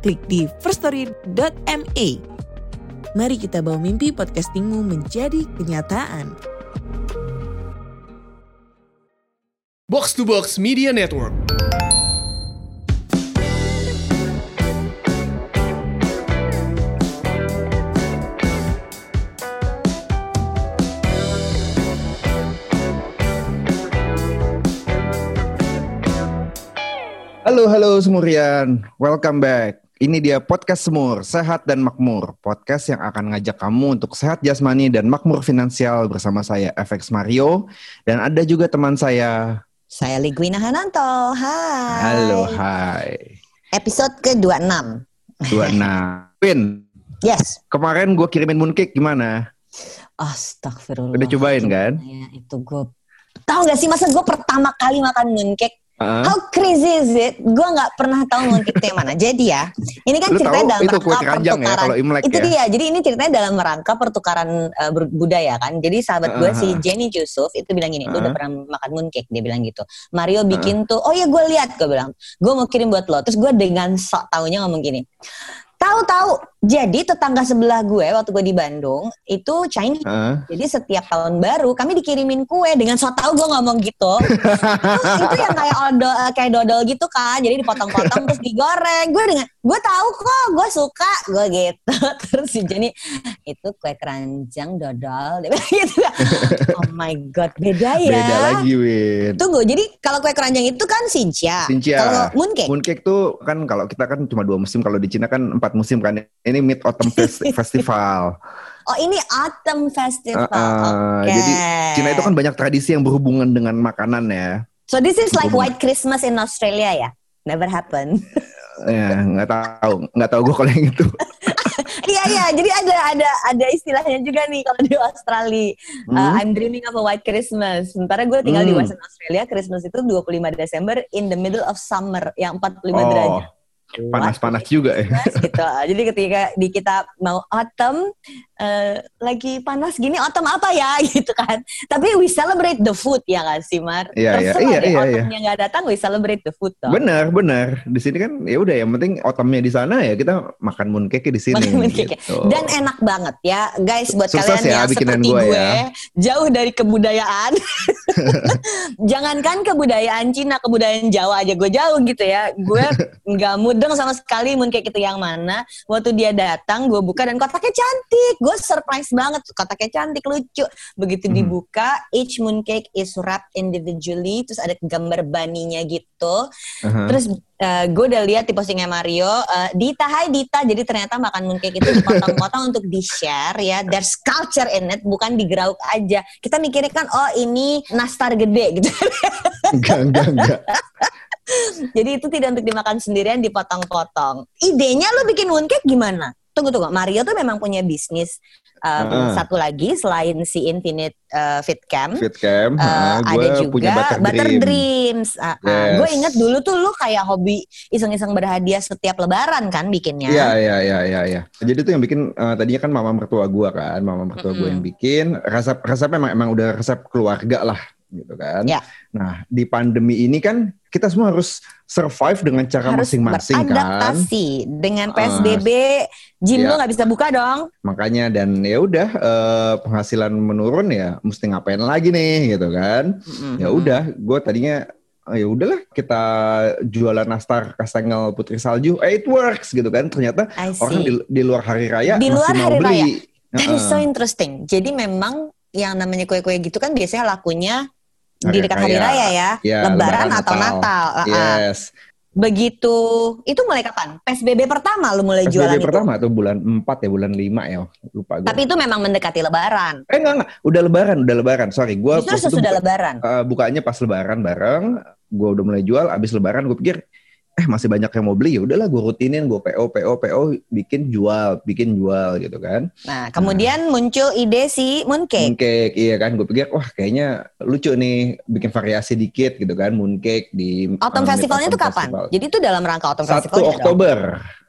klik di firststory.me. Mari kita bawa mimpi podcastingmu menjadi kenyataan. Box to Box Media Network. Halo, halo Semurian. Welcome back. Ini dia podcast Semur, Sehat dan Makmur. Podcast yang akan ngajak kamu untuk sehat jasmani dan makmur finansial bersama saya, FX Mario. Dan ada juga teman saya. Saya Ligwina Hananto. Hai. Halo, hai. Episode ke-26. Dua enam. Win, Yes. kemarin gue kirimin mooncake gimana? Astagfirullah. Udah cobain kan? Ya, itu gue Tahu gak sih masa gue pertama kali makan mooncake Hah? How crazy is it? Gue nggak pernah tahu mooncake itu yang mana. Jadi ya, ini kan Lu ceritanya dalam itu rangka ya, pertukaran. kalau Imlek itu ya? dia. Jadi ini ceritanya dalam rangka pertukaran uh, budaya kan. Jadi sahabat gue si Uh-huh. Jenny Yusuf itu bilang gini, lu udah Uh-huh. pernah makan mooncake? Dia bilang gitu. Mario bikin tuh, oh ya gue lihat, gue bilang, gue mau kirim buat lo. Terus gue dengan sok taunya ngomong gini, tahu-tahu. Jadi tetangga sebelah gue waktu gue di Bandung itu Chinese. Hah? Jadi setiap tahun baru kami dikirimin kue dengan so tau gue ngomong gitu. Terus itu yang kayak odol, eh, kayak dodol gitu kan. Jadi dipotong-potong terus digoreng. Gue dengan gue tahu kok, gue suka, gue gitu. Terus si Jenny itu kue keranjang dodol, gitu. Oh my god, beda ya. Beda lagi, Win. Tunggu, jadi kalau kue keranjang itu kan Xinjia. Xinjia. Kalau mooncake, Mooncake tuh kan kalau kita kan cuma dua musim, kalau di Cina kan empat musim kan. Ini Mid Autumn Fest- Festival. oh ini Autumn Festival. Uh, uh, Oke. Jadi Cina itu kan banyak tradisi yang berhubungan dengan makanan ya. So this is like. White Christmas in Australia ya? Never happen. Ya nggak tahu, nggak tahu gue kalau yang itu. Iya iya, jadi ada ada ada istilahnya juga nih kalau di Australia. Uh, Hmm. I'm dreaming of a white Christmas. Sementara gue tinggal di Hmm. Western Australia, Christmas itu 25 Desember in the middle of summer yang 45 Oh, derajat. Panas-panas juga ya. Gitu. Jadi ketika di kita mau autumn eh, lagi panas gini autumn apa ya gitu kan. Tapi we celebrate the food ya nggak sih Mar? Iya, iya, iya, iya, autumn yang nggak datang we celebrate the food dong. Benar, benar. Di sini kan ya udah yang penting otamnya di sana ya kita makan mooncake di sini. Mooncake gitu. Dan enak banget ya, guys buat Sukses kalian ya yang seperti gue gue, ya. jauh dari kebudayaan. Jangankan kebudayaan Cina, kebudayaan Jawa aja gue jauh gitu ya. Gue nggak mudeng sama sekali mooncake itu yang mana. Waktu dia datang, gue buka dan kotaknya cantik. Gue surprise banget, kotaknya cantik, lucu. Begitu Hmm. dibuka, each mooncake is wrapped individually, terus ada gambar baninya gitu. Aha. Terus eh, gue udah lihat di postingnya Mario, eh, Dita, hai Dita, jadi ternyata makan mooncake itu dipotong-potong untuk di-share ya. There's culture in it, bukan digrauk aja. Kita mikirnya kan, oh ini nastar gede gitu. enggak, enggak, enggak. jadi itu tidak untuk dimakan sendirian, dipotong-potong. Idenya lo bikin mooncake gimana? Tunggu, tunggu. Mario tuh memang punya bisnis um, Ah. satu lagi selain si Infinite uh, Fit Camp. Fit cam, Eh, ah, ada gue juga punya Butter, Dream. Dreams. Ah, ah. Yes. Gue inget dulu tuh lu kayak hobi iseng-iseng berhadiah setiap lebaran kan bikinnya. Iya, iya, iya, iya, iya. Jadi tuh yang bikin eh, tadinya kan mama mertua gua kan, mama mertua gua yang bikin. Resep resepnya emang emang udah resep keluarga lah gitu kan. Ya. Nah, di pandemi ini kan kita semua harus survive dengan cara masing-masing kan. beradaptasi dengan Ah, PSBB. Gym iya. lu nggak bisa buka dong. Makanya dan ya udah eh, penghasilan menurun ya mesti ngapain lagi nih gitu kan. Ya udah, gue tadinya "Ah, ya udahlah kita jualan nastar kastengel putri salju, eh it works gitu kan. Ternyata orang di, di luar hari raya Di masih luar mau hari beli. raya. That is so interesting. Jadi memang yang namanya kue-kue gitu kan biasanya lakunya di dekat hari raya. raya ya, Ya, lebaran, lebaran, atau Natal. Natal. Yes. Begitu itu mulai kapan? PSBB pertama lu mulai jualan PSBB itu. pertama tuh bulan 4 ya, bulan 5 ya, lupa gue. Tapi itu memang mendekati lebaran. eh enggak enggak, udah lebaran, udah lebaran. Sorry, gue Justru sesudah lebaran. eh, bukanya pas lebaran bareng, gue udah mulai jual, abis lebaran gue pikir, eh masih banyak yang mau beli ya udahlah gue rutinin gue PO PO PO bikin jual bikin jual gitu kan Nah, kemudian muncul ide si mooncake. mooncake iya kan gue pikir wah kayaknya lucu nih bikin variasi dikit gitu kan mooncake di Autumn eh, Festivalnya itu kapan? Festival. Jadi itu dalam rangka Autumn satu Festival. Oktober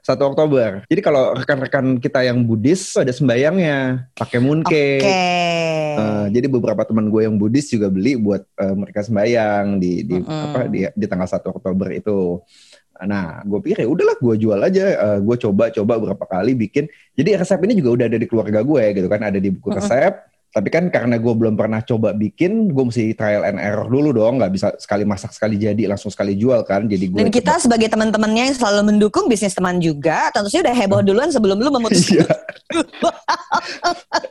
satu Oktober jadi kalau rekan-rekan kita yang Buddhis ada sembayangnya pakai mooncake Eh, jadi beberapa teman gue yang Buddhis juga beli buat eh, mereka sembayang di di Mm-mm. apa di, di tanggal 1 Oktober itu. Nah, gue pikir ya udahlah gue jual aja. Eh, gue coba-coba beberapa kali bikin. Jadi resep ini juga udah ada di keluarga gue gitu kan, ada di buku resep. Tapi kan karena gue belum pernah coba bikin, gue mesti trial and error dulu dong. Nggak bisa sekali masak sekali jadi langsung sekali jual kan. Jadi gue Dan kita sebagai teman-temannya yang selalu mendukung bisnis teman juga, tentu saja udah heboh duluan sebelum lu memutuskan. Iya.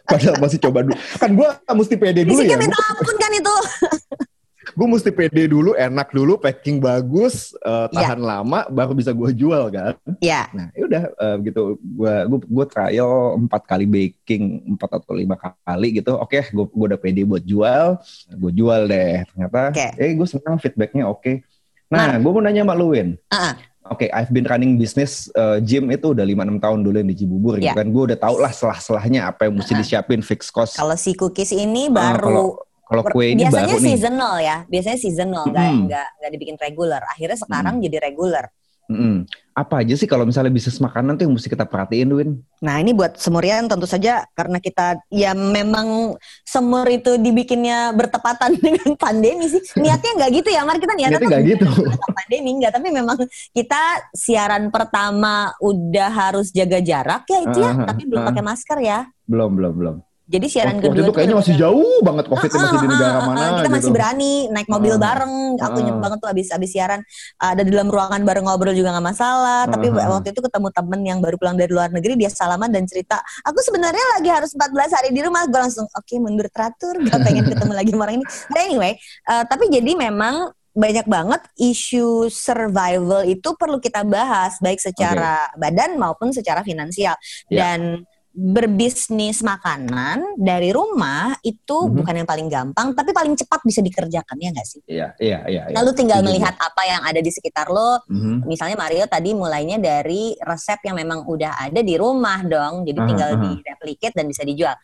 Padahal masih coba dulu. Kan gue mesti pede dulu Fisiknya ya. minta ampun kan itu. gue mesti pede dulu, enak dulu, packing bagus, Iya. tahan lama, baru bisa gue jual kan. Ya, Nah, ya udah eh, gitu. Gue gue gue trial empat kali baking, empat atau lima kali gitu. Oke, gue gue udah pede buat jual, gue jual deh. Ternyata, Oke. eh gue senang feedbacknya oke. Nah, gue mau nanya sama lu Win. Ah, ah. Oke, I've been running business eh, gym itu udah 5-6 tahun dulu yang di Cibubur gitu Iya. kan. Gue udah tau lah selah-selahnya apa yang mesti Uh-uh. disiapin fix cost. kalau si cookies ini baru Kalau ber- kue ini biasanya baru nih. seasonal ya, biasanya seasonal, nggak Mm. nggak nggak dibikin regular. Akhirnya sekarang jadi regular. Mm-mm. Apa aja sih kalau misalnya bisnis makanan tuh yang mesti kita perhatiin, Win? Nah ini buat semurian tentu saja karena kita ya memang semur itu dibikinnya bertepatan dengan pandemi sih. Niatnya nggak gitu ya, Mar kita niatnya, nggak gitu. pandemi nggak, tapi memang kita siaran pertama udah harus jaga jarak ya itu ya, tapi belum ah. pakai masker ya. Belum, belum, belum. Jadi siaran Waktu kedua itu kayaknya masih jauh banget COVID masih di Ah, negara ah, ah, mana kita masih gitu. berani naik mobil Ah, bareng. Aku ah. banget tuh abis abis siaran ada di dalam ruangan bareng ngobrol juga nggak masalah. Tapi Ah, ah. waktu itu ketemu temen yang baru pulang dari luar negeri dia salaman dan cerita, aku sebenarnya lagi harus 14 hari di rumah. Gue langsung oke mundur teratur, gak pengen ketemu lagi sama orang ini. But anyway, eh, tapi jadi memang banyak banget isu survival itu perlu kita bahas baik secara badan maupun secara finansial Ya. dan berbisnis makanan dari rumah itu Mhm. bukan yang paling gampang tapi paling cepat bisa dikerjakan ya nggak sih? Iya, iya, iya. iya. Lalu tinggal Setuju. melihat apa yang ada di sekitar lo. Mhm. Misalnya Mario tadi mulainya dari resep yang memang udah ada di rumah dong, jadi tinggal aha. di-replicate dan bisa dijual.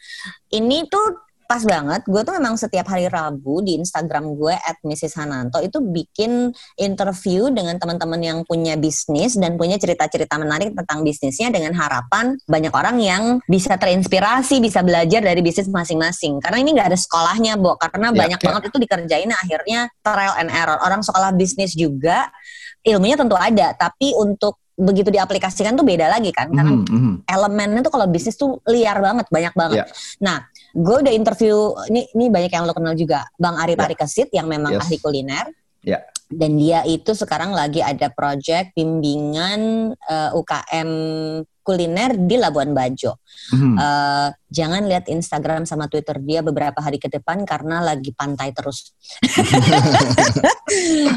Ini tuh pas banget, gue tuh memang setiap hari Rabu di Instagram gue at Mrs. Hananto itu bikin interview dengan teman-teman yang punya bisnis dan punya cerita-cerita menarik tentang bisnisnya dengan harapan banyak orang yang bisa terinspirasi, bisa belajar dari bisnis masing-masing. Karena ini nggak ada sekolahnya, Bo. Karena Ya, banyak ya. banget itu dikerjain akhirnya trial and error. Orang sekolah bisnis juga ilmunya tentu ada, tapi untuk begitu diaplikasikan tuh beda lagi kan. Karena Mhm, mhm. elemennya tuh kalau bisnis tuh liar banget, banyak banget. Iya. Nah, gue udah interview ini ini banyak yang lo kenal juga, Bang Ari Ya. Parikesit yang memang Yes. ahli kuliner. Ya. Dan dia itu sekarang lagi ada project bimbingan eh, UKM kuliner di Labuan Bajo. Mhm. Eh, jangan lihat Instagram sama Twitter dia beberapa hari ke depan karena lagi pantai terus.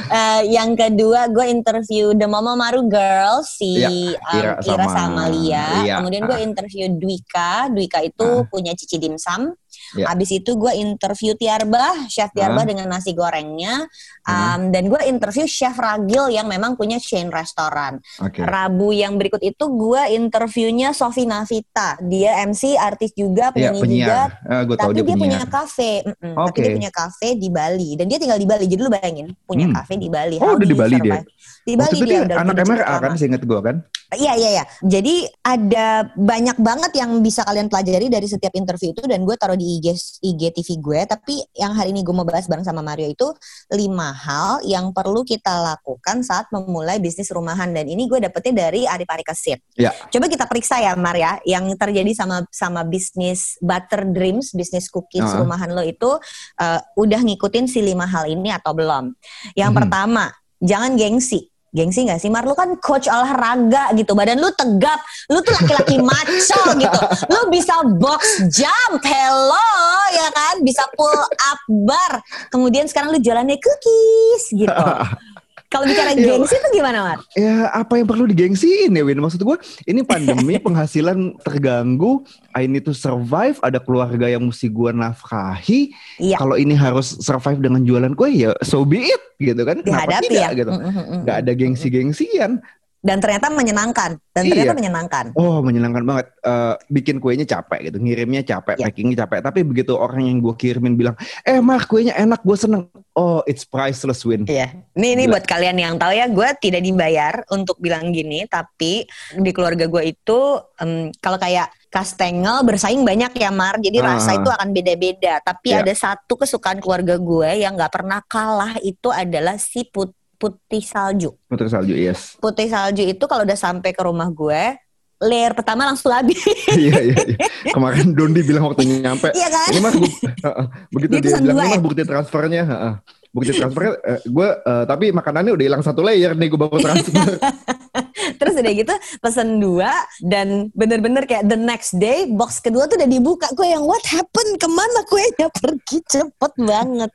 Eh, yang kedua gue interview The Momo Maru Girl si Ya, um, Ira Ira, sama sama Lia. Lia. Kemudian gue Ah. interview Dwika. Dwika itu punya Cici Dimsum. Ya. Habis itu gue interview Tiarbah, Chef Tiarbah Ah. dengan nasi gorengnya. Um, dan gue interview Chef Ragil yang memang punya chain restoran. Oke. Rabu yang berikut itu gue interviewnya Sofi Navita. Dia MC, artis juga, Iya, penyanyi juga. penyiar. gue tahu Tapi dia dia, punya kafe, Mm-mm. tapi Oke. dia punya kafe di Bali dan dia tinggal di Bali. Jadi lu bayangin punya Hmm. kafe di Bali. Oh, udah di Bali dia? survive? Di Bali itu dia dia udah anak MRA kan, lama. seingat gue kan? Iya iya iya. Jadi ada banyak banget yang bisa kalian pelajari dari setiap interview itu dan gue taruh di IG IGTV gue. Tapi yang hari ini gue mau bahas bareng sama Mario itu lima hal yang perlu kita lakukan saat memulai bisnis rumahan dan ini gue dapetnya dari Ari Parikesit. Ya. Coba kita periksa ya Mar ya, yang terjadi sama sama bisnis Butter Dreams, bisnis cookies Ah. rumahan lo itu uh, udah ngikutin si lima hal ini atau belum? Yang Mhm. pertama, jangan gengsi. Gengsi gak sih Mar? Lu kan coach olahraga gitu. Badan lu tegap. Lu tuh laki-laki maco gitu. Lu bisa box jump. Hello ya kan? Bisa pull up bar. Kemudian sekarang lu jualannya cookies gitu. Kalau bicara Iya. gengsi itu gimana, Mar? Ya apa yang perlu digengsiin ya Win? Maksud gue ini pandemi penghasilan terganggu, I need to survive, ada keluarga yang mesti gue nafkahi. Iya. Kalau ini harus survive dengan jualan kue ya so be it gitu kan. Kenapa Dihadapi tidak ya. gitu. Gak ada gengsi-gengsian. Dan ternyata menyenangkan. Dan ternyata Iya. menyenangkan. Oh menyenangkan banget. Eh, bikin kuenya capek gitu, ngirimnya capek, Iya. packingnya capek. Tapi begitu orang yang gue kirimin bilang, eh Mar kuenya enak, gue seneng. Oh it's priceless Win. Iya. Ini ini buat kalian yang tahu ya, gue tidak dibayar untuk bilang gini, tapi di keluarga gue itu em, kalau kayak kastengel bersaing banyak ya Mar, jadi Ah. rasa itu akan beda-beda. Tapi Iya. ada satu kesukaan keluarga gue yang nggak pernah kalah itu adalah si put- putih salju. Putri salju yes. Putih salju itu kalau udah sampai ke rumah gue, layer pertama langsung habis. Iya iya. iya. Kemarin Dondi bilang waktu nyampe, Iya kan? ini mah bu- begitu Dia dia, bilang ini ya?" mah bukti transfernya heeh. bukti transfernya gue tapi makanannya udah hilang satu layer nih gue baru transfer Terus udah gitu pesen dua dan bener-bener kayak the next day box kedua tuh udah dibuka. Gue yang what happened? Ke mana kuenya pergi cepet banget.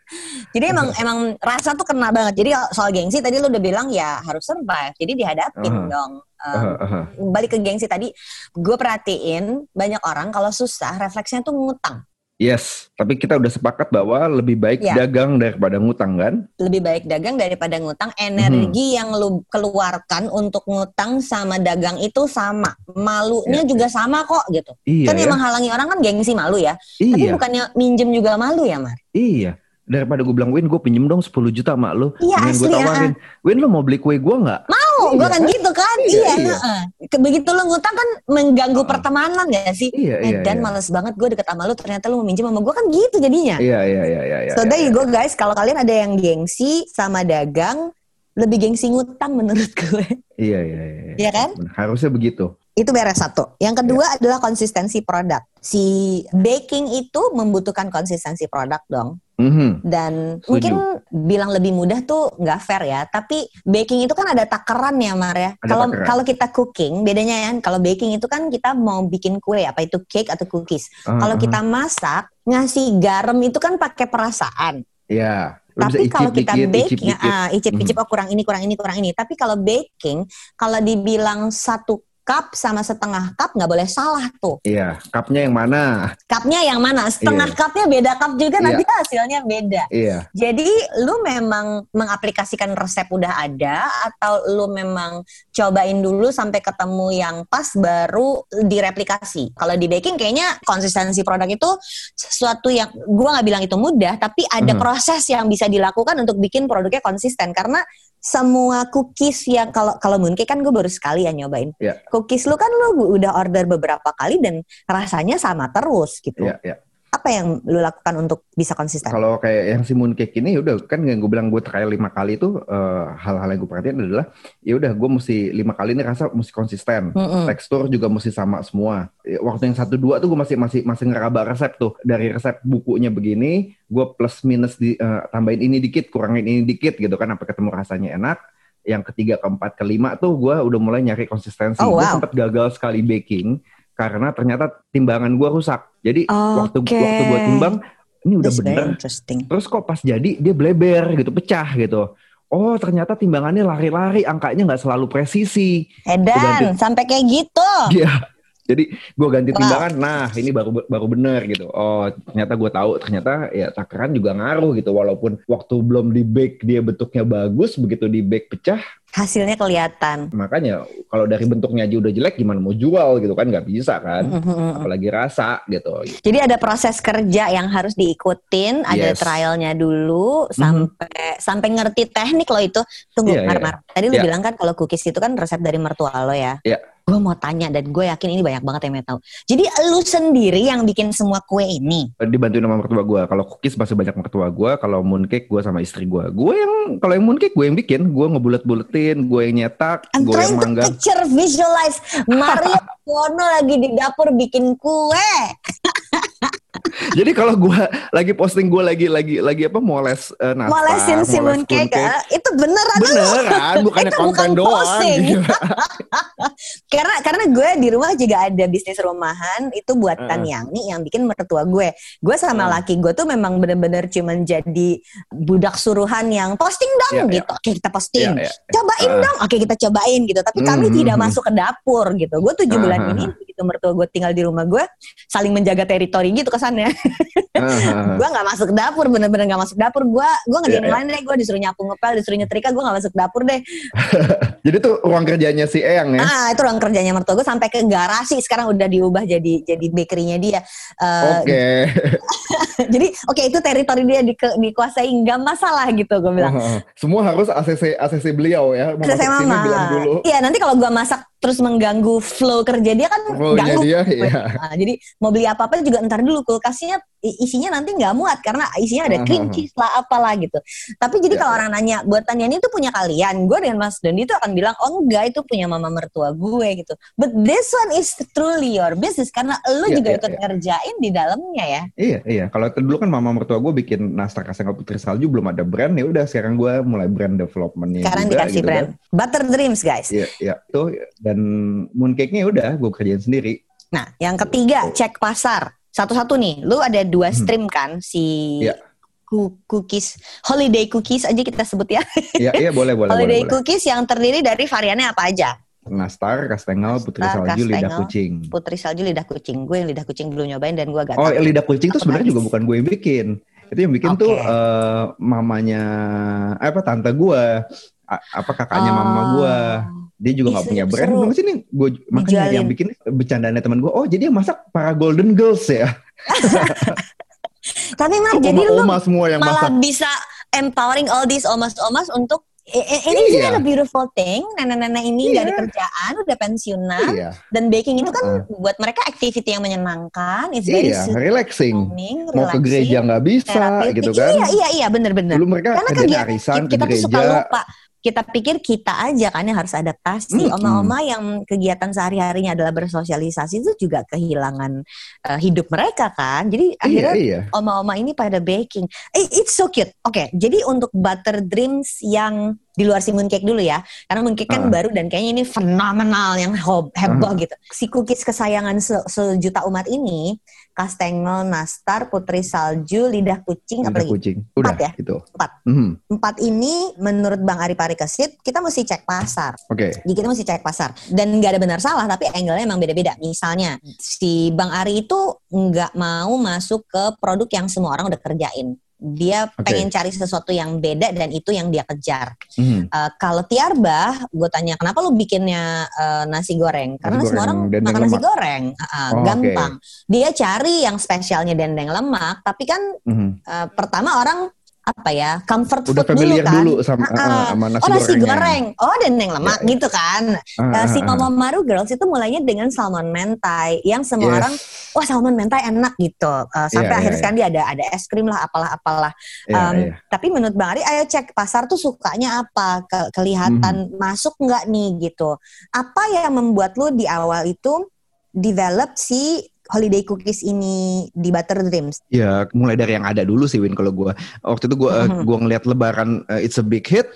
Jadi emang emang rasa tuh kena banget. Jadi soal gengsi tadi lu udah bilang ya harus survive. Jadi dihadapin Aha. dong. Um, balik ke gengsi tadi, gue perhatiin banyak orang kalau susah refleksnya tuh ngutang. Yes tapi kita udah sepakat bahwa lebih baik Iya. dagang daripada ngutang kan lebih baik dagang daripada ngutang. Energi yang lu keluarkan untuk ngutang sama dagang itu sama. Malunya Iya, juga sama kok gitu. iya kan ya yang menghalangi orang kan gengsi malu ya. Tapi iya bukannya minjem juga malu ya, Mar? iya daripada gue bilang Win gue pinjem dong 10 juta mak lu Iya, Mending gue asli, tawarin Win lu mau beli kue gue nggak Mau, gue Iya, kan gitu kan. Iya, Iya, iya. Begitu lu ngutang kan mengganggu Heeh. pertemanan ya sih. iya iya Dan iya. males banget gue deket sama lu ternyata lu mau minjem sama gue kan gitu jadinya. iya iya iya iya iya so iya, there you iya. go guys, kalau kalian ada yang gengsi sama dagang, lebih gengsi ngutang menurut gue. iya iya iya iya. Iya kan? Harusnya begitu Itu beres satu. Yang kedua adalah konsistensi produk. Si baking itu membutuhkan konsistensi produk dong. Mhm. Dan Setuju. mungkin bilang lebih mudah tuh nggak fair ya. Tapi baking itu kan ada takaran ya Mar ya. Kalau kalau kita cooking bedanya ya. Kalau baking itu kan kita mau bikin kue apa itu cake atau cookies. Ah, Kalau kita masak ngasih garam itu kan pakai perasaan. Iya. Lu bisa Tapi kalau icip kita dikit, icip baking, dikit. ah, icip-icip Mhm. oh kurang ini, kurang ini, kurang ini. Tapi kalau baking, kalau dibilang satu cup sama setengah cup nggak boleh salah tuh. Iya, cupnya yang mana? Cupnya yang mana? Setengah Iya. cupnya beda cup juga Iya. nanti hasilnya beda. Iya. Jadi lu memang mengaplikasikan resep udah ada atau lu memang cobain dulu sampai ketemu yang pas baru direplikasi. Kalau di baking kayaknya konsistensi produk itu sesuatu yang gua nggak bilang itu mudah, tapi ada Mhm. proses yang bisa dilakukan untuk bikin produknya konsisten karena semua cookies yang kalau kalau mooncake kan gue baru sekali ya nyobain. Iya. Cookies lu kan lu udah order beberapa kali dan rasanya sama terus gitu. Iya, iya. Apa yang lu lakukan untuk bisa konsisten? Kalau kayak yang si mooncake ini udah kan yang gue bilang gue trial lima kali itu eh, hal-hal yang gue perhatiin adalah ya udah gue mesti lima kali ini rasa mesti konsisten. Mm-mm. Tekstur juga mesti sama semua. Ya, Waktu yang satu dua tuh gue masih masih masih ngeraba resep tuh dari resep bukunya begini, gue plus minus di eh, tambahin ini dikit, kurangin ini dikit gitu kan, sampai ketemu rasanya enak. Yang ketiga, keempat, kelima tuh gue udah mulai nyari konsistensi. Oh, Gue wow. sempat gagal sekali baking karena ternyata timbangan gue rusak. Jadi waktu Oke. waktu gue timbang ini udah That's bener. interesting. Terus kok pas jadi dia bleber gitu, pecah gitu. Oh ternyata timbangannya lari-lari, angkanya nggak selalu presisi. Edan, sampai kayak gitu. Iya. Jadi gue ganti Wow. timbangan, nah ini baru baru bener gitu. Oh ternyata gue tahu ternyata ya takaran juga ngaruh gitu. Walaupun waktu belum di bake dia bentuknya bagus, begitu di bake pecah. Hasilnya kelihatan. Makanya kalau dari bentuknya aja udah jelek, gimana mau jual gitu kan? Nggak bisa kan? Mhm. Apalagi rasa gitu. Jadi ada proses kerja yang harus diikutin, ada Yes. trialnya dulu sampai sampai ngerti teknik lo itu. Tunggu, Iya, Mar. Mar. Tadi lu Iya. bilang kan kalau cookies itu kan resep dari mertua lo ya. Iya. Gue mau tanya dan gue yakin ini banyak banget yang mau tahu. Jadi lu sendiri yang bikin semua kue ini. dibantuin sama mertua gue. Kalau cookies masih banyak mertua gue. Kalau mooncake gue sama istri gue. Gue yang kalau yang mooncake gue yang bikin. Gue ngebulet-buletin, gue yang nyetak, I'm gue yang trying to picture visualize Mario Bono lagi di dapur bikin kue. Jadi kalau gue lagi posting gue lagi lagi lagi apa moles uh, nastar, Molesin si moles mooncake, mooncake. ah, itu beneran. Beneran, bukannya Itu konten bukan doang. posting. gitu. karena karena gue di rumah juga ada bisnis rumahan itu buatan Heeh. Yani yang bikin mertua gue. Gue sama Heeh. laki gue tuh memang bener-bener cuman jadi budak suruhan yang posting dong Iya, iya. gitu. Oke kita posting. Iya, iya. Cobain Heeh. dong. Oke kita cobain gitu. Tapi kami Mhm, tidak mhm. masuk ke dapur gitu. Gue tujuh bulan Heeh. ini begitu mertua gue tinggal di rumah gue saling menjaga teritori gitu kesannya. Heeh. gue nggak masuk dapur bener-bener nggak masuk dapur. Gue gue ngerjain Iya, iya. lain deh. Gue disuruh nyapu ngepel, disuruh nyetrika. Gue nggak masuk dapur deh. Jadi tuh ruang kerjanya si Eyang ya. Ah, itu ruang kerjanya mertua gue sampai ke garasi sekarang udah diubah jadi jadi bakerynya dia. Eh, Oke. jadi oke itu teritori dia di, dikuasai nggak masalah gitu gue bilang. Heeh. Semua harus ACC ACC beliau ya. Sini mama. dulu. Iya nanti kalau gue masak terus mengganggu flow kerja dia kan Flow-nya ganggu. dia, iya. Nah, jadi mau beli apa apa juga ntar dulu kulkasnya isinya nanti nggak muat karena isinya ada cream cheese lah apalah gitu. Tapi jadi Ya, kalau orang nanya buatan Yani itu punya kalian, gue dengan Mas Dondi itu akan bilang oh enggak itu punya mama mertua gue gitu. But this one is truly your business karena lu Ya, juga ya, ikut ya. ngerjain di dalamnya ya. Iya, iya. Kalau dulu kan mama mertua gue bikin nastar kasengel putri salju belum ada brand ya udah sekarang gue mulai brand developmentnya Sekarang juga, dikasih gitu brand kan. Butter Dreams guys. Iya, iya. Tuh dan mooncake-nya udah gue kerjain sendiri. Nah, yang ketiga cek pasar. Satu-satu nih, lu ada dua Hmm. stream kan si ku- cookies, holiday cookies aja kita sebut ya. Iya, iya boleh, boleh, boleh. holiday boleh. cookies yang terdiri dari variannya apa aja? Nastar, kastengel, putri salju, lidah kastengel. kucing. Putri salju lidah kucing. Gue yang lidah kucing belum nyobain dan gue gak Oh, lidah kucing tuh sebenarnya juga bukan gue yang bikin. Itu yang bikin tuh Oke. eh, mamanya eh, apa tante gue, apa kakaknya mama gue. Dia juga nggak punya brand. seru. Sini gue makanya Dijualin. yang bikin bercandanya teman gue. Oh, jadi yang masak para golden girls ya. Tapi mah jadi lu semua yang malah masak. bisa empowering all these omas-omas untuk ini Iya. a beautiful thing. Nenek-nenek ini Iya. ada kerjaan, udah pensiunan. Iya, Dan baking itu kan Heeh. buat mereka activity yang menyenangkan. It's very iya, relaxing. soothing, Mau ke relaxing, gereja nggak bisa gitu kan. Iya, iya, iya, bener-bener. Dulu mereka Karena kegiatan arisan ke kita tuh suka gereja. lupa. Kita pikir kita aja kan yang harus adaptasi. Oma-oma yang kegiatan sehari-harinya adalah bersosialisasi itu juga kehilangan eh, hidup mereka kan. Jadi Iya, akhirnya iya. oma-oma ini pada baking. Eh, it's so cute. Oke, jadi untuk butter dreams yang di luar si mooncake dulu ya. Karena mooncake kan Ah. baru dan kayaknya ini fenomenal yang heboh gitu. Si cookies kesayangan se- sejuta umat ini, kastengel, nastar, putri salju, lidah kucing, Lidah apalagi kucing. Udah Empat ya? gitu. Empat. Mhm, empat ini menurut Bang Ari Parikesit kita mesti cek pasar. Oke. Jadi kita mesti cek pasar dan nggak ada benar salah tapi angle-nya emang beda-beda. Misalnya si Bang Ari itu nggak mau masuk ke produk yang semua orang udah kerjain. Dia Oke. pengen cari sesuatu yang beda dan itu yang dia kejar. Mhm. Eh, kalau Tiarbah, gue tanya kenapa lu bikinnya eh, nasi goreng? Karena Nasi semua goreng orang dendeng makan nasi lemak. goreng, Ah, ah, Oh, gampang. Dia cari yang spesialnya dendeng lemak, tapi kan Mhm. eh, pertama orang apa ya comfort Udah food dulu kan. dulu sama, ah. eh, sama nasi oh nasi gorengnya. goreng, oh dendeng lemak Ya, ya. gitu kan. Ah, Eh, si ah. Mama Maru Girls itu mulainya dengan salmon mentai yang semua Yes. orang wah salmon mentai enak gitu. Eh, sampai Iya, akhirnya iya, sekarang dia ada ada es krim lah apalah apalah. Iya, Um, iya. Tapi menurut Bang Ari, ayo cek pasar tuh sukanya apa, Ke- kelihatan Mhm. masuk nggak nih gitu. Apa yang membuat lu di awal itu develop si holiday cookies ini di Butter Dreams? Ya, mulai dari yang ada dulu sih Win kalau gua. Waktu itu gua eh, Mhm. gua ngeliat lebaran eh, it's a big hit.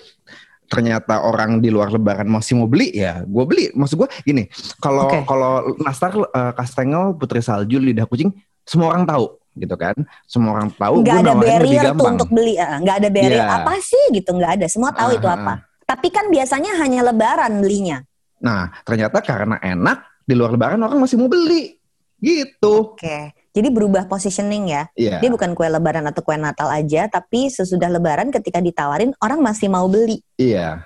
Ternyata orang di luar lebaran masih mau beli ya, gua beli. Maksud gua gini, kalau Oke. kalau nastar eh, kastengel, putri salju, lidah kucing semua orang tahu gitu kan. Semua orang tahu nggak ada barrier tuh untuk beli, nggak ada barrier Iya. apa sih gitu, nggak ada. Semua tahu Ah, itu ah, apa. Tapi kan biasanya hanya Lebaran belinya. Nah, ternyata karena enak di luar lebaran orang masih mau beli. Gitu. Oke, jadi berubah positioning ya. Iya. Dia bukan kue Lebaran atau kue Natal aja, tapi sesudah Lebaran ketika ditawarin orang masih mau beli. Iya.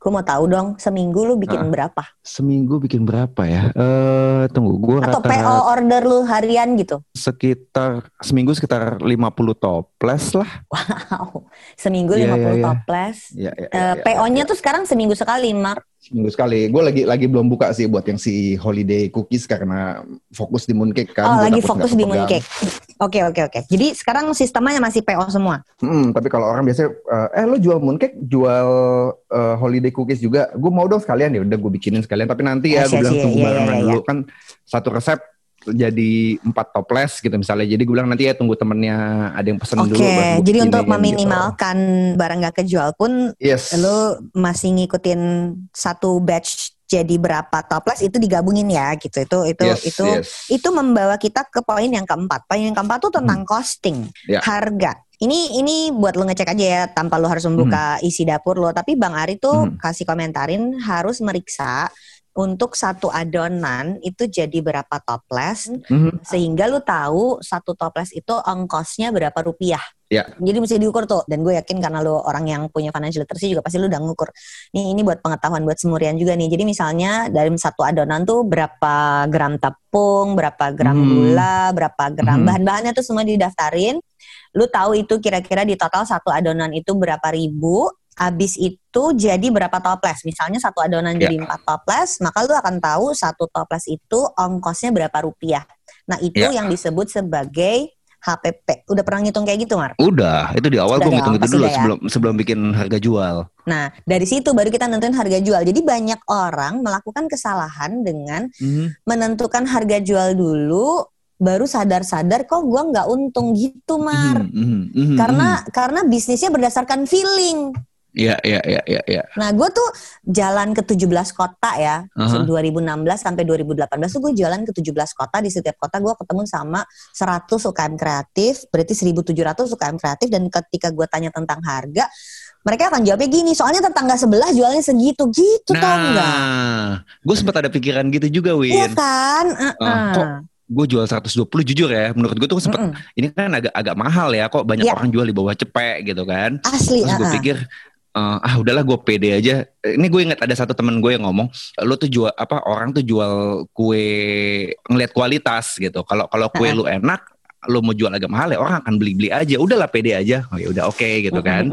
Gue mau tahu dong, seminggu lu bikin Ah. berapa? Seminggu bikin berapa ya? Eh, tunggu, gua Atau rata-rata PO order lu harian gitu? sekitar seminggu sekitar 50 toples lah. Wow, seminggu Iya, 50 iya, iya. toples. Ya, ya, Eh, ya, ya, PO-nya ya. tuh sekarang seminggu sekali, Mark. seminggu sekali. Gue lagi lagi belum buka sih buat yang si holiday cookies karena fokus di mooncake kan. oh, Gua lagi fokus di mooncake. Oke, oke, oke. Jadi sekarang sistemnya masih PO semua. Hmm, tapi kalau orang biasanya, eh, eh lo jual mooncake, jual eh, holiday cookies juga. Gue mau dong sekalian ya. Udah gue bikinin sekalian. Tapi nanti ya Iya, gue bilang iya, tunggu iya, barengan iya, dulu kan satu resep jadi empat toples gitu misalnya. Jadi gue bilang nanti ya tunggu temennya ada yang pesen Oke, dulu. gua jadi untuk gitu. meminimalkan barang nggak kejual pun Yes. lu masih ngikutin satu batch jadi berapa toples itu digabungin ya gitu. Itu itu yes, itu yes. itu membawa kita ke poin yang keempat. Poin yang keempat tuh tentang costing, Ya. harga. Ini ini buat lo ngecek aja ya tanpa lo harus membuka isi dapur lo. Tapi Bang Ari tuh Hmm. kasih komentarin harus meriksa untuk satu adonan itu jadi berapa toples Mhm. sehingga lu tahu satu toples itu ongkosnya berapa rupiah. Ya. Jadi mesti diukur tuh. Dan gue yakin karena lu orang yang punya financial literacy juga pasti lu udah ngukur. Nih ini buat pengetahuan buat semurian juga nih. Jadi misalnya dari satu adonan tuh berapa gram tepung, berapa gram Hmm. gula, berapa gram Hmm. bahan-bahannya tuh semua didaftarin. Lu tahu itu kira-kira di total satu adonan itu berapa ribu. Abis itu jadi berapa toples. Misalnya satu adonan Ya. jadi empat toples, maka lu akan tahu satu toples itu ongkosnya berapa rupiah. Nah itu Ya. yang disebut sebagai HPP. Udah pernah ngitung kayak gitu, Mar? Udah, itu di awal gue ngitung itu dulu ya. sebelum sebelum bikin harga jual. Nah dari situ baru kita nentuin harga jual. Jadi banyak orang melakukan kesalahan dengan Mhm. menentukan harga jual dulu, baru sadar-sadar kok gua nggak untung gitu, Mar. Mhm, mhm, mhm, Karena karena bisnisnya berdasarkan feeling. Iya, iya, iya, iya, iya. Nah, gue tuh jalan ke 17 kota ya. Aha. 2016 sampai 2018 tuh gue jalan ke 17 kota. Di setiap kota gue ketemu sama 100 UKM kreatif, berarti 1700 UKM kreatif. Dan ketika gue tanya tentang harga, mereka akan jawabnya gini, soalnya tetangga sebelah jualnya segitu, gitu tau nggak? Nah, gue sempat ada pikiran gitu juga, Iya Win. kan? Uh-uh. Ah, kok Gue jual 120 jujur ya, menurut gue tuh sempat Mm-mm. ini kan agak agak mahal ya, kok banyak Iya. orang jual di bawah cepek gitu kan. Asli, Terus gue uh-uh. pikir eh, ah udahlah gue pede aja. Eh, Ini gue ingat ada satu temen gue yang ngomong, lo tuh jual apa orang tuh jual kue ngeliat kualitas gitu. Kalau kalau kue lu enak, lo mau jual agak mahal ya orang akan beli beli aja. Udahlah pede aja. Oh ya udah oke gitu kan.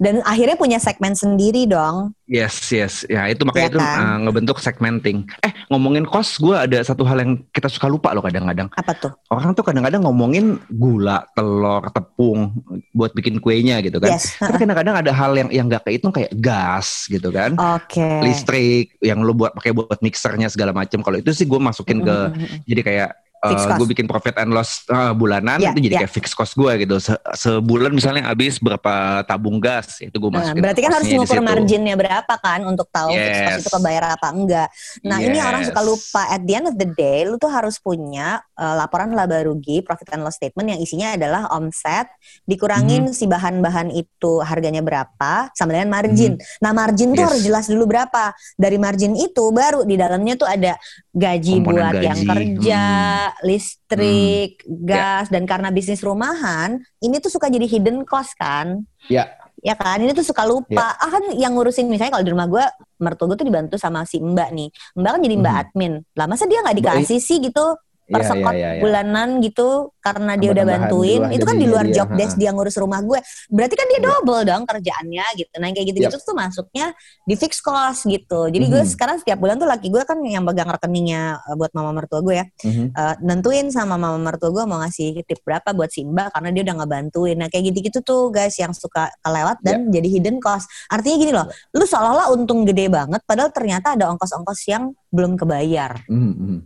Dan akhirnya punya segmen sendiri dong. Yes yes. Ya itu makanya Iya itu kan? eh, ngebentuk segmenting. Eh ngomongin kos, gue ada satu hal yang kita suka lupa loh kadang-kadang. Apa tuh? Orang tuh kadang-kadang ngomongin gula, telur, tepung buat bikin kuenya gitu kan. Yes. Tapi kadang-kadang ada hal yang yang gak kehitung kayak gas gitu kan. Oke. listrik yang lu buat pakai buat mixernya segala macam. Kalau itu sih gue masukin ke jadi kayak Fixed cost. gue bikin profit and loss uh, bulanan Ya, itu jadi ya. kayak fixed cost gue gitu. Se- sebulan misalnya habis berapa tabung gas itu gue Nah, masukin. berarti kan harus situ. marginnya berapa kan untuk tahu fixed cost Yes. itu kebayar apa enggak. Nah ini orang Yes. suka lupa at the end of the day lu tuh harus punya uh, laporan laba rugi profit and loss statement yang isinya adalah omset dikurangin Mhm. si bahan-bahan itu harganya berapa sama dengan margin. Nah margin tuh Mhm. Yes. harus jelas dulu berapa. Dari margin itu baru di dalamnya tuh ada gaji Komponen buat yang gaji. kerja, listrik, Hmm. gas dan karena bisnis rumahan ini tuh suka jadi hidden cost kan? Ya. ya kan? Ini tuh suka lupa. Ah kan yang ngurusin misalnya kalau di rumah gue mertua gue tuh dibantu sama si mbak nih. Mbak kan jadi mbak Mhm. admin. Lah masa dia nggak dikasih sih gitu? Iya, persekot iya, iya, iya. bulanan gitu karena dia udah bantuin itu kan di luar dia, job desk ha-ha. dia ngurus rumah gue berarti kan dia Iya. double dong kerjaannya gitu nah kayak gitu-gitu tuh masuknya di fixed cost gitu jadi gue Mhm. sekarang setiap bulan tuh laki gue kan yang pegang rekeningnya eh, buat mama mertua gue ya Mhm. eh, nentuin sama mama mertua gue mau ngasih tip berapa buat si mbak karena dia udah ngebantuin. Nah kayak gitu-gitu tuh guys yang suka kelewat dan Ya. jadi hidden cost. Artinya gini loh, lu seolah-olah untung gede banget padahal ternyata ada ongkos-ongkos yang belum kebayar. Mhm, mhm.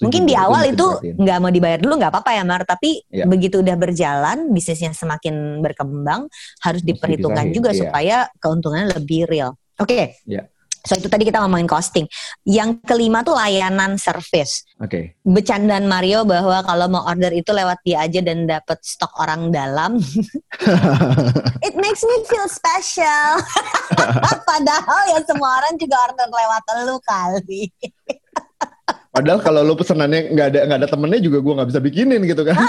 Mungkin di awal itu diperhatiin. nggak mau dibayar dulu nggak apa-apa ya Mar, tapi Ya. begitu udah berjalan bisnisnya semakin berkembang harus diperhitungkan juga iya. supaya keuntungannya lebih real. Oke. Ya. So itu tadi kita ngomongin costing. Yang kelima tuh layanan service Oke. bercandaan Mario bahwa kalau mau order itu lewat dia aja dan dapat stok orang dalam. It makes me feel special. Padahal ya semua orang juga order lewat lu kali. Padahal kalau lu pesenannya nggak ada nggak ada temennya juga gue nggak bisa bikinin gitu kan.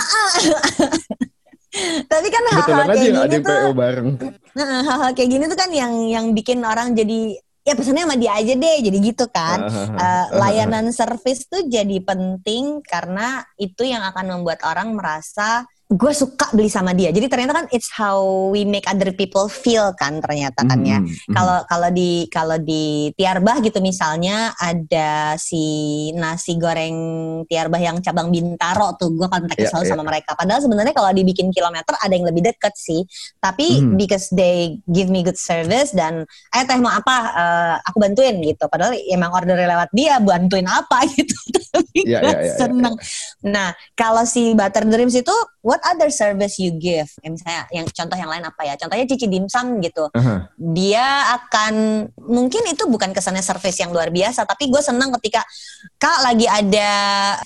Tapi kan hal-hal kayak ada gini yang tuh, PO bareng. Nah, hal-hal kayak gini tuh kan yang yang bikin orang jadi ya pesannya sama dia aja deh, jadi gitu kan. Eh, layanan service tuh jadi penting karena itu yang akan membuat orang merasa gue suka beli sama dia. Jadi ternyata kan it's how we make other people feel kan ternyata kan ya. Mhm, mhm. Kalau kalau di kalau di Tiarbah gitu misalnya ada si nasi goreng Tiarbah yang cabang Bintaro tuh gue kontak Iya, selalu iya. sama mereka. Padahal sebenarnya kalau dibikin kilometer ada yang lebih deket sih. Tapi Mhm. because they give me good service dan eh teh mau apa Eh, aku bantuin gitu. Padahal emang order lewat dia bantuin apa gitu. Gue iya, iya, seneng. Nah, kalau si Butter Dreams itu, what other service you give? Ya, misalnya, yang contoh yang lain apa ya? Contohnya cici dimsum gitu. Aha. Dia akan, mungkin itu bukan kesannya service yang luar biasa, tapi gue seneng ketika, kak lagi ada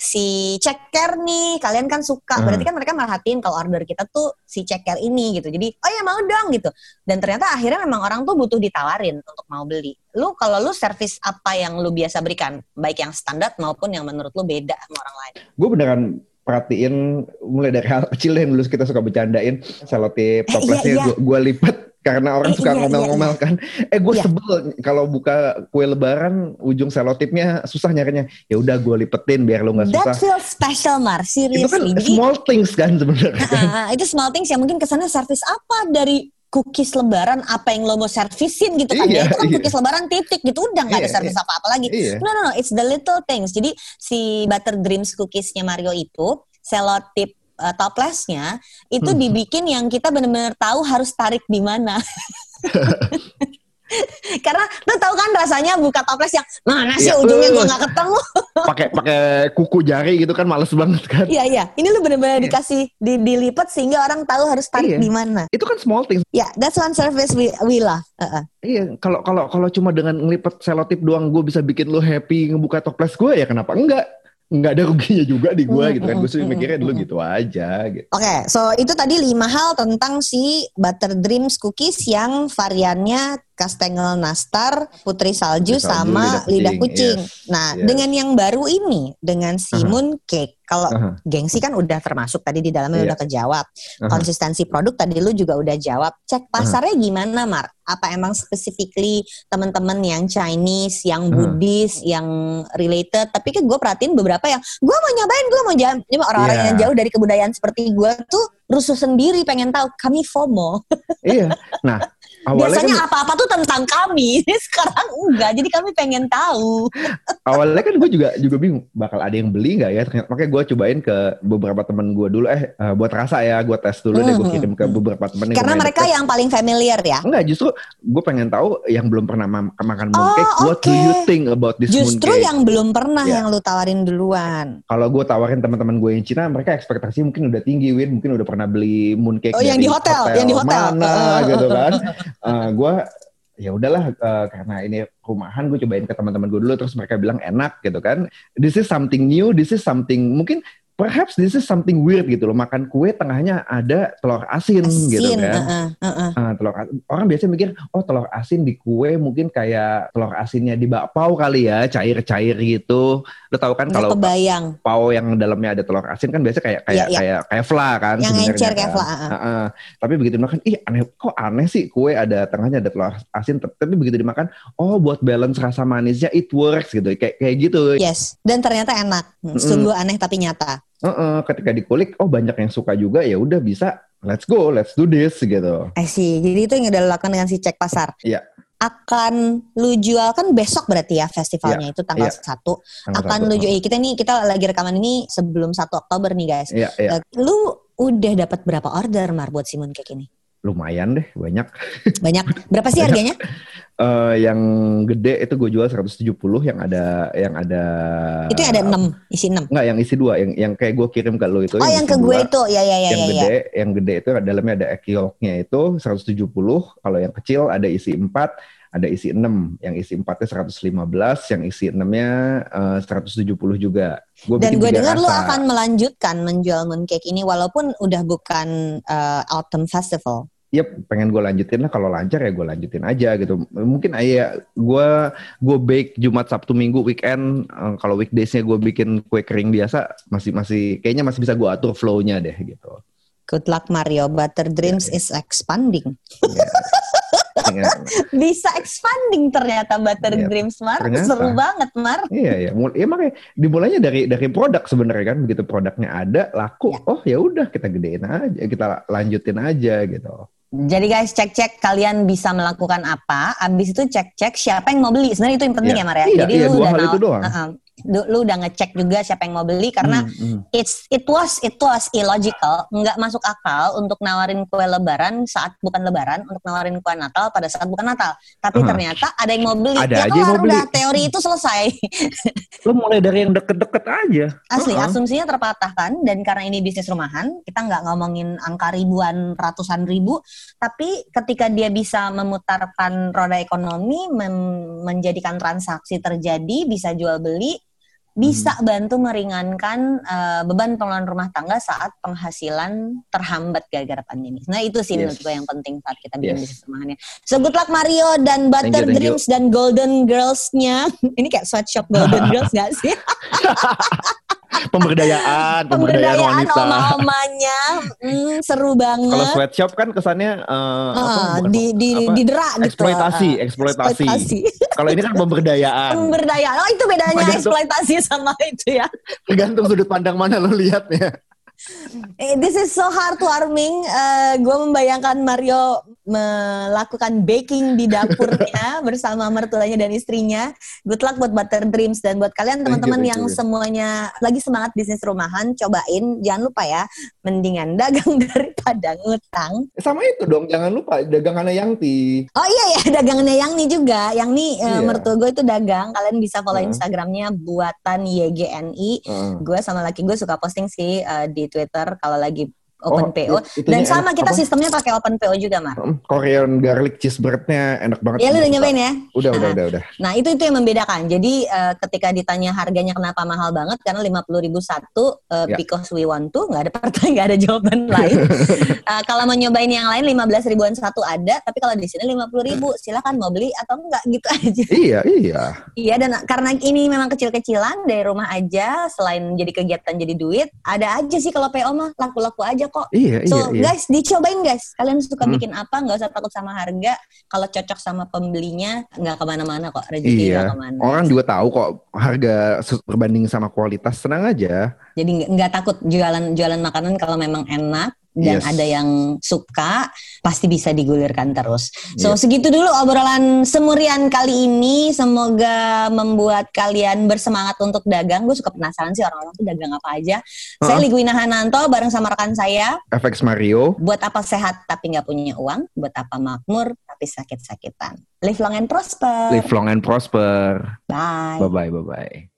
si ceker nih, kalian kan suka. Hmm. Berarti kan mereka merhatiin kalau order kita tuh si ceker ini gitu. Jadi, oh ya mau dong gitu. Dan ternyata akhirnya memang orang tuh butuh ditawarin untuk mau beli. Lu kalau lu service apa yang lu biasa berikan, baik yang standar maupun yang menurut lu beda sama orang lain? Gue beneran perhatiin mulai dari hal kecil yang dulu kita suka bercandain selotip Eh, toplesnya iya, iya. gue lipet karena orang Eh, suka iya, iya, ngomel-ngomel kan. Eh gue Iya. sebel kalau buka kue lebaran ujung selotipnya susah nyarinya. Ya udah gue lipetin biar lo nggak That susah. feels special, Mar. Itu kan. Jadi, small things kan sebenarnya. kan. Ah, itu small things yang mungkin kesannya service apa dari cookies lebaran apa yang lo mau servisin gitu kan? Iya, ya itu kan iya. cookies lebaran titik gitu. Udah nggak ada Iya, service apa-apa lagi. Iya. no no no. It's the little things. Jadi si butter dreams cookiesnya Mario itu selotip uh, toplesnya itu Hmm. dibikin yang kita benar-benar tahu harus tarik di mana karena lu tahu kan rasanya buka toples yang mana sih Iya, ujungnya gua uh. nggak ketemu Pakai pakai kuku jari gitu kan males banget kan. Iya iya, ini lu benar-benar Iya. dikasih di, dilipat sehingga orang tahu harus tarik Iya. di mana. Itu kan small things. Ya, that's one service we, we love. Uh-uh. Iya, kalau kalau kalau cuma dengan ngelipet selotip doang gue bisa bikin lo happy ngebuka toples gue ya kenapa enggak? Enggak ada ruginya juga di gue Mm, gitu kan. mm, Gue sih mm, mikirnya mm, dulu mm. gitu aja gitu. Oke, so itu tadi lima hal tentang si Butter Dreams cookies yang variannya kastengel nastar, putri salju, Putri salju, sama lidah lidah kucing, kucing. yes, Nah, yes. dengan yang baru ini, dengan si Aha. moon cake, kalau Aha, gengsi kan udah termasuk tadi di dalamnya Iya. udah kejawab. aha. Konsistensi produk tadi lu juga udah jawab. Cek pasarnya gimana, Mar? Apa emang specifically teman-teman yang Chinese, yang Hmm. Buddhis, yang related? Tapi kan gue perhatiin beberapa yang gue mau nyobain, gue mau jam, cuma orang-orang Iya. yang jauh dari kebudayaan seperti gue tuh rusuh sendiri pengen tahu kami FOMO. iya. Nah, awalnya Biasanya kan apa-apa tuh tentang kami. Sekarang enggak. Jadi kami pengen tahu. awalnya kan gue juga juga bingung bakal ada yang beli nggak ya. Ternyata makanya gue cobain ke beberapa temen gue dulu. Eh, eh, buat rasa ya, gue tes dulu deh. Gue Mhm. kirim ke beberapa temen. Karena mereka yang paling familiar ya. Enggak, justru gue pengen tahu yang belum pernah ma- makan Oh, mooncake. What do oke. you think about this Justru mooncake? yang belum pernah Ya. yang lu tawarin duluan. Kalau gue tawarin teman-teman gue yang Cina, mereka ekspektasi mungkin udah tinggi, Win. Mungkin udah pernah beli mooncake Oh, yang di hotel, yang di hotel. mana gitu kan. gue ya udahlah eh, karena ini rumahan gue cobain ke teman-teman gue dulu terus mereka bilang enak gitu kan. This is something new, this is something mungkin perhaps this is something weird gitu loh. Makan kue tengahnya ada telur asin, gitu Asin, kan. uh-uh, uh-uh. Ah, telur as- orang biasa mikir oh telur asin di kue mungkin kayak telur asinnya di bakpao kali ya cair-cair gitu lo tahu kan kalau kebayang. pao yang dalamnya ada telur asin kan biasa kayak kayak Iya, iya. kayak kayak fla kan Yang sebenarnya encer kayak kan. ah. Heeh. tapi begitu dimakan ih aneh kok aneh sih kue ada tengahnya ada telur asin tapi begitu dimakan oh buat balance rasa manisnya it works gitu kayak kayak gitu Yes, dan ternyata enak. Hmm, Mm-mm. Sungguh aneh tapi nyata. Heeh, ketika dikulik oh banyak yang suka juga ya udah bisa let's go let's do this gitu I see. Jadi itu yang udah lakukan dengan si cek pasar. Iya. Akan lu jual kan besok berarti ya festivalnya itu tanggal iya. 1. Tanggal Akan satu. lu jual kita nih kita lagi rekaman ini sebelum 1 Oktober nih guys. Iya, iya. Eh, Lu udah dapat berapa order Mar buat si mooncake ini? Lumayan deh banyak Banyak. Berapa sih harganya? Eh yang gede itu gue jual 170 yang ada yang ada Itu yang ada 6, isi 6. Enggak, yang isi dua, yang yang kayak gue kirim ke lo itu. Oh, yang isi ke gue itu. Ya ya ya yang ya ya. gede, yang gede itu dalamnya ada egg yolknya itu 170. Kalau yang kecil ada isi 4, ada isi 6. Yang isi 4-nya 115, yang isi 6-nya eh, 170 juga. Gua Dan gue dengar lu rasa. akan melanjutkan menjual mooncake ini walaupun udah bukan eh, autumn festival. Yep, pengen gue lanjutin lah. Kalau lancar ya gue lanjutin aja gitu. Mungkin aja gue gue bake Jumat, Sabtu, Minggu, weekend. Eh, kalau weekdaysnya gue bikin kue kering biasa, masih masih kayaknya masih bisa gue atur flow-nya deh gitu. Good luck Mario, Butter Dreams is expanding. Ya. Iya. Bisa expanding ternyata Butter Iya, Dreams Mar. ternyata. Seru banget Mar. Iya ya, mul- ya makanya dimulainya dari dari produk sebenarnya kan begitu produknya ada laku, Ya. oh ya udah kita gedein aja, kita lanjutin aja gitu. Jadi guys cek-cek kalian bisa melakukan apa. Abis itu cek-cek siapa yang mau beli. Sebenarnya itu yang penting Iya. ya Mar ya. Iya, Jadi iya, lu dua udah hal nau- itu doang. Uh-uh. Du- lu udah ngecek juga siapa yang mau beli karena Hmm, hmm. it's it was it was illogical nggak masuk akal untuk nawarin kue lebaran saat bukan lebaran untuk nawarin kue natal pada saat bukan natal tapi Aha. ternyata ada yang mau beli Ada ya aja mau beli. udah teori itu selesai Lo mulai dari yang deket-deket aja. Asli, Uh-uh. asumsinya terpatahkan dan karena ini bisnis rumahan, kita nggak ngomongin angka ribuan, ratusan ribu, tapi ketika dia bisa memutarkan roda ekonomi, menjadikan transaksi terjadi, bisa jual beli, bisa bantu meringankan eh, beban pengelolaan rumah tangga saat penghasilan terhambat gara-gara pandemi. Nah itu sih Yes. menurut gue yang penting saat kita bikin Yes. bisnis rumahannya. So good luck Mario dan Butter Thank you, thank you. Dreams dan Golden Girls-nya. Ini kayak sweatshop Golden Girls gak sih? Pemberdayaan, pemberdayaan, Pemberdayaan wanita. oma-omanya, hmm, seru banget. Kalau sweatshop kan kesannya eh, apa, Ah, di di apa? didera gitu. eksploitasi, Ah, eksploitasi. eksploitasi. Kalau ini kan pemberdayaan. Pemberdayaan. Oh itu bedanya Tergantung- eksploitasi sama itu ya. Tergantung sudut pandang mana lo lihatnya. Eh, This is so heartwarming. Eh gue membayangkan Mario melakukan baking di dapurnya bersama mertuanya dan istrinya. Good luck buat Butter Dreams dan buat kalian teman-teman yang you. semuanya lagi semangat bisnis rumahan, cobain. Jangan lupa ya, mendingan dagang daripada ngutang. Sama itu dong, jangan lupa dagangannya Yangti. Oh iya ya, dagangannya yang nih juga. Yang nih eh, Iya. mertua gue itu dagang. Kalian bisa follow Heeh. Instagramnya buatan YGNI. Heeh. Gue sama laki gue suka posting sih eh, di Twitter kalau lagi open Oh, PO. Dan sama enak, kita apa? sistemnya pakai open PO juga, Mar. Korean garlic cheeseburger-nya enak banget. Ya lu udah nyobain ya? Udah, udah, Nah. udah, udah. Nah itu itu yang membedakan. Jadi eh, ketika ditanya harganya kenapa mahal banget karena lima puluh ribu satu eh, Ya. because we want to nggak ada pertanyaan nggak ada jawaban lain. Eh, kalau mau nyobain yang lain lima belas ribuan satu ada, tapi kalau di sini lima puluh ribu silakan mau beli atau enggak gitu aja. Iya, iya. Iya dan karena ini memang kecil-kecilan dari rumah aja selain jadi kegiatan jadi duit ada aja sih kalau PO mah laku-laku aja kok. Iya, So iya, iya. guys dicobain guys kalian suka Hmm. bikin apa nggak usah takut sama harga kalau cocok sama pembelinya nggak ke mana-mana kok rezeki nggak Iya. ke mana. Orang juga tahu kok harga berbanding sama kualitas. Tenang aja. Jadi nggak- nggak takut jualan jualan makanan kalau memang enak dan Yes. ada yang suka pasti bisa digulirkan terus. So Iya. segitu dulu obrolan semurian kali ini. Semoga membuat kalian bersemangat untuk dagang. Gue suka penasaran sih orang-orang tuh dagang apa aja. Saya Uh-uh. Ligwina Hananto bareng sama rekan saya. FX Mario. Buat apa sehat tapi nggak punya uang? Buat apa makmur tapi sakit-sakitan? Live long and prosper. Live long and prosper. Bye. Bye-bye, bye-bye.